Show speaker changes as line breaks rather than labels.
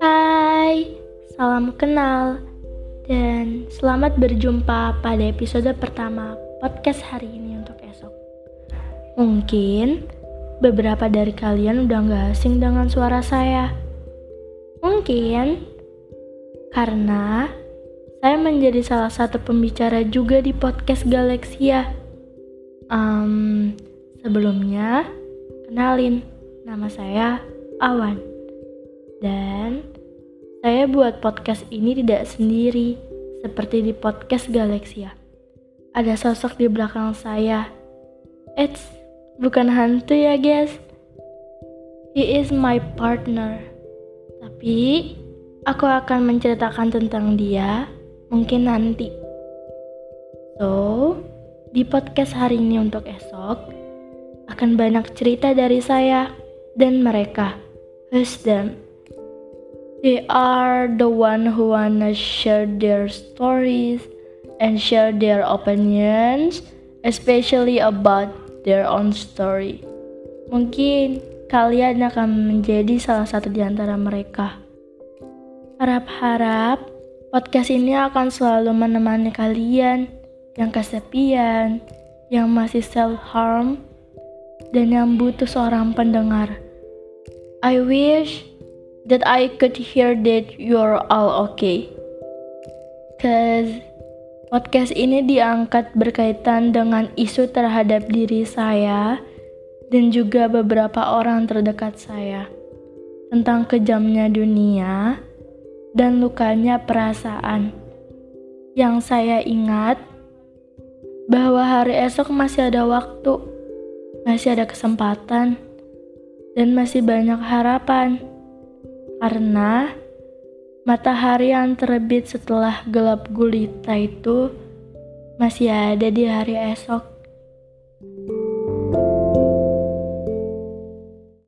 Hai, salam kenal, dan selamat berjumpa pada episode pertama podcast hari ini untuk esok. Mungkin beberapa dari kalian udah gak asing dengan suara saya. Mungkin karena saya menjadi salah satu pembicara juga di podcast Galexia. Um, sebelumnya, kenalin, nama saya Awan. Dan saya buat podcast ini tidak sendiri, seperti di podcast Galexia. Ada sosok di belakang saya. Eits, bukan hantu ya guys. He is my partner. Tapi, aku akan menceritakan tentang dia mungkin nanti. So, di podcast hari ini untuk esok, akan banyak cerita dari saya dan mereka. Who's them? They are the one who wanna share their stories and share their opinions, especially about their own story. Mungkin kalian akan menjadi salah satu di antara mereka. Harap-harap podcast ini akan selalu menemani kalian yang kesepian, yang masih self-harm, dan yang butuh seorang pendengar. I wish that I could hear that you're all okay. Cause podcast ini diangkat berkaitan dengan isu terhadap diri saya dan juga beberapa orang terdekat saya tentang kejamnya dunia dan lukanya perasaan. Yang saya ingat bahwa hari esok masih ada waktu, masih ada kesempatan, dan masih banyak harapan karena matahari yang terbit setelah gelap gulita itu masih ada di hari esok.